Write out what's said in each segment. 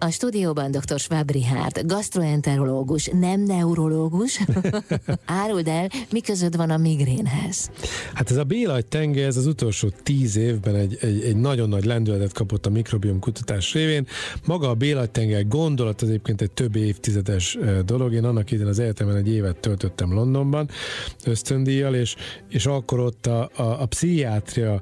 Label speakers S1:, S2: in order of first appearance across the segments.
S1: A stúdióban dr. Schwab Richard, gastroenterológus, nem neurológus. Áruld el, mi között van a migrénhez?
S2: Hát ez a Bélagy tenger, ez az utolsó tíz évben egy, egy, egy nagyon nagy lendületet kapott a mikrobiom kutatás révén. Maga a Bélagy tenger gondolat az egyébként egy több évtizedes dolog. Én annak idején az egyetemen egy évet töltöttem Londonban ösztöndíjjal, és, és akkor ott a, a, a pszichiátria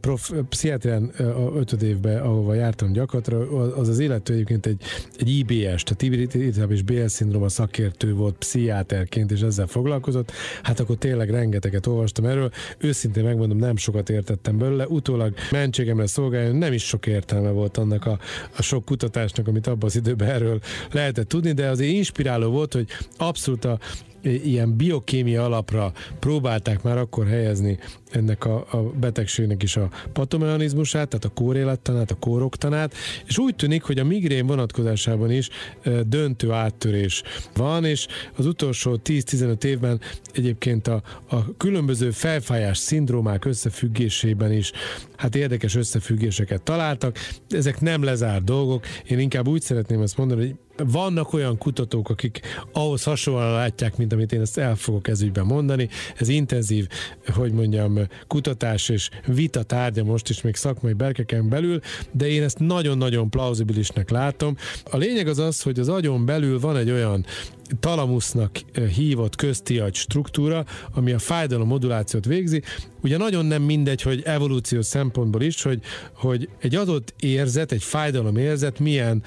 S2: prof, pszichiátrián a ötöd évben, ahova jártam gyakorlatra, az az illető egyébként egy, egy IBS, tehát irritabilis BL szindróma szakértő volt pszichiáterként, és ezzel foglalkozott. Hát akkor tényleg rengeteget olvastam erről. Őszintén megmondom, nem sokat értettem belőle. Utólag mentségemre szolgálni, nem is sok értelme volt annak a, a sok kutatásnak, amit abban az időben erről lehetett tudni, de azért inspiráló volt, hogy abszolút a, ilyen biokémia alapra próbálták már akkor helyezni ennek a, a betegségnek is a patomechanizmusát, tehát a kórélettanát, a kóroktanát, és úgy tűnik, hogy a migrén vonatkozásában is döntő áttörés van, és az utolsó 10-15 évben egyébként a, a különböző felfájás szindrómák összefüggésében is hát érdekes összefüggéseket találtak. Ezek nem lezárt dolgok. Én inkább úgy szeretném ezt mondani, hogy vannak olyan kutatók, akik ahhoz hasonlóan látják, mint amit én ezt el fogok ezügyben mondani. Ez intenzív, hogy mondjam, kutatás és vita tárgya most is még szakmai berkeken belül, de én ezt nagyon-nagyon plauzibilisnek látom. A lényeg az az, hogy az agyon belül van egy olyan talamusznak hívott köztiagy struktúra, ami a fájdalom modulációt végzi. Ugye nagyon nem mindegy, hogy evolúciós szempontból is, hogy, hogy egy adott érzet, egy fájdalom érzet milyen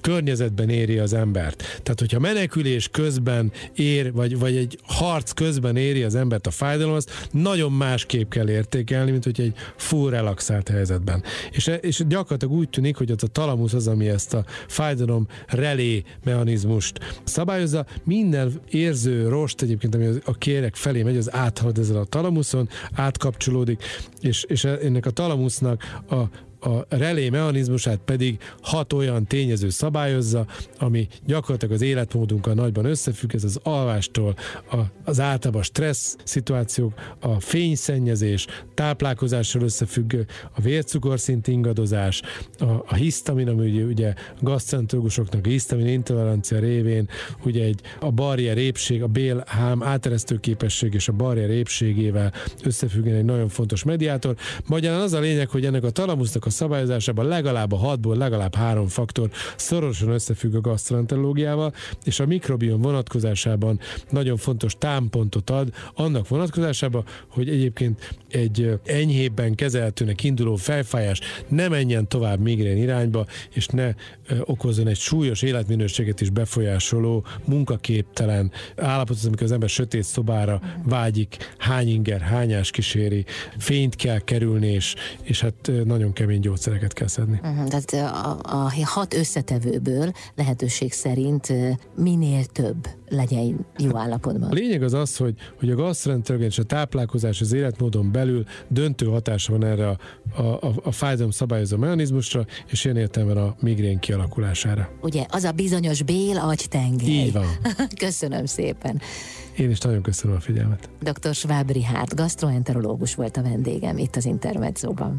S2: környezetben éri az embert. Tehát, hogyha menekülés közben ér, vagy, vagy egy harc közben éri az embert a fájdalom, azt nagyon másképp kell értékelni, mint hogy egy full relaxált helyzetben. És, és gyakorlatilag úgy tűnik, hogy az a talamusz az, ami ezt a fájdalom relé mechanizmust szabályozza. Minden érző rost egyébként, ami a kérek felé megy, az áthalad ezzel a talamuszon, átkapcsolódik, és, és ennek a talamusznak a a relé mechanizmusát pedig hat olyan tényező szabályozza, ami gyakorlatilag az életmódunkkal nagyban összefügg, ez az alvástól, a, az általában stressz szituációk, a fényszennyezés, táplálkozással összefüggő, a vércukorszint ingadozás, a, a hisztamin, ami ugye, ugye a gasztrentrológusoknak a hisztamin intolerancia révén ugye egy, a barrier épség, a bélhám áteresztő képesség és a barrier épségével összefüggően egy nagyon fontos mediátor. Magyarán az a lényeg, hogy ennek a talamusznak a a szabályozásában legalább a hatból legalább három faktor szorosan összefügg a gasztroenterológiával, és a mikrobiom vonatkozásában nagyon fontos támpontot ad annak vonatkozásában, hogy egyébként egy enyhébben kezelhetőnek induló felfájás ne menjen tovább migrén irányba, és ne okozzon egy súlyos életminőséget is befolyásoló, munkaképtelen állapotot, amikor az ember sötét szobára vágyik, hány inger, hányás kíséri, fényt kell kerülni, és, és hát nagyon kemény gyógyszereket kell szedni.
S1: Uh-huh, tehát a, a hat összetevőből lehetőség szerint minél több legyen jó állapotban.
S2: A lényeg az az, hogy, hogy a gasztrentergen és a táplálkozás az életmódon belül döntő hatása van erre a, a, a, a fájdalom szabályozó mechanizmusra, és ilyen értelmen a migrén kialakulására.
S1: Ugye, az a bizonyos bél agytengely.
S2: Így van.
S1: Köszönöm szépen.
S2: Én is nagyon köszönöm a figyelmet.
S1: Dr. Schwab Richard, gastroenterológus volt a vendégem itt az Intermedzóban.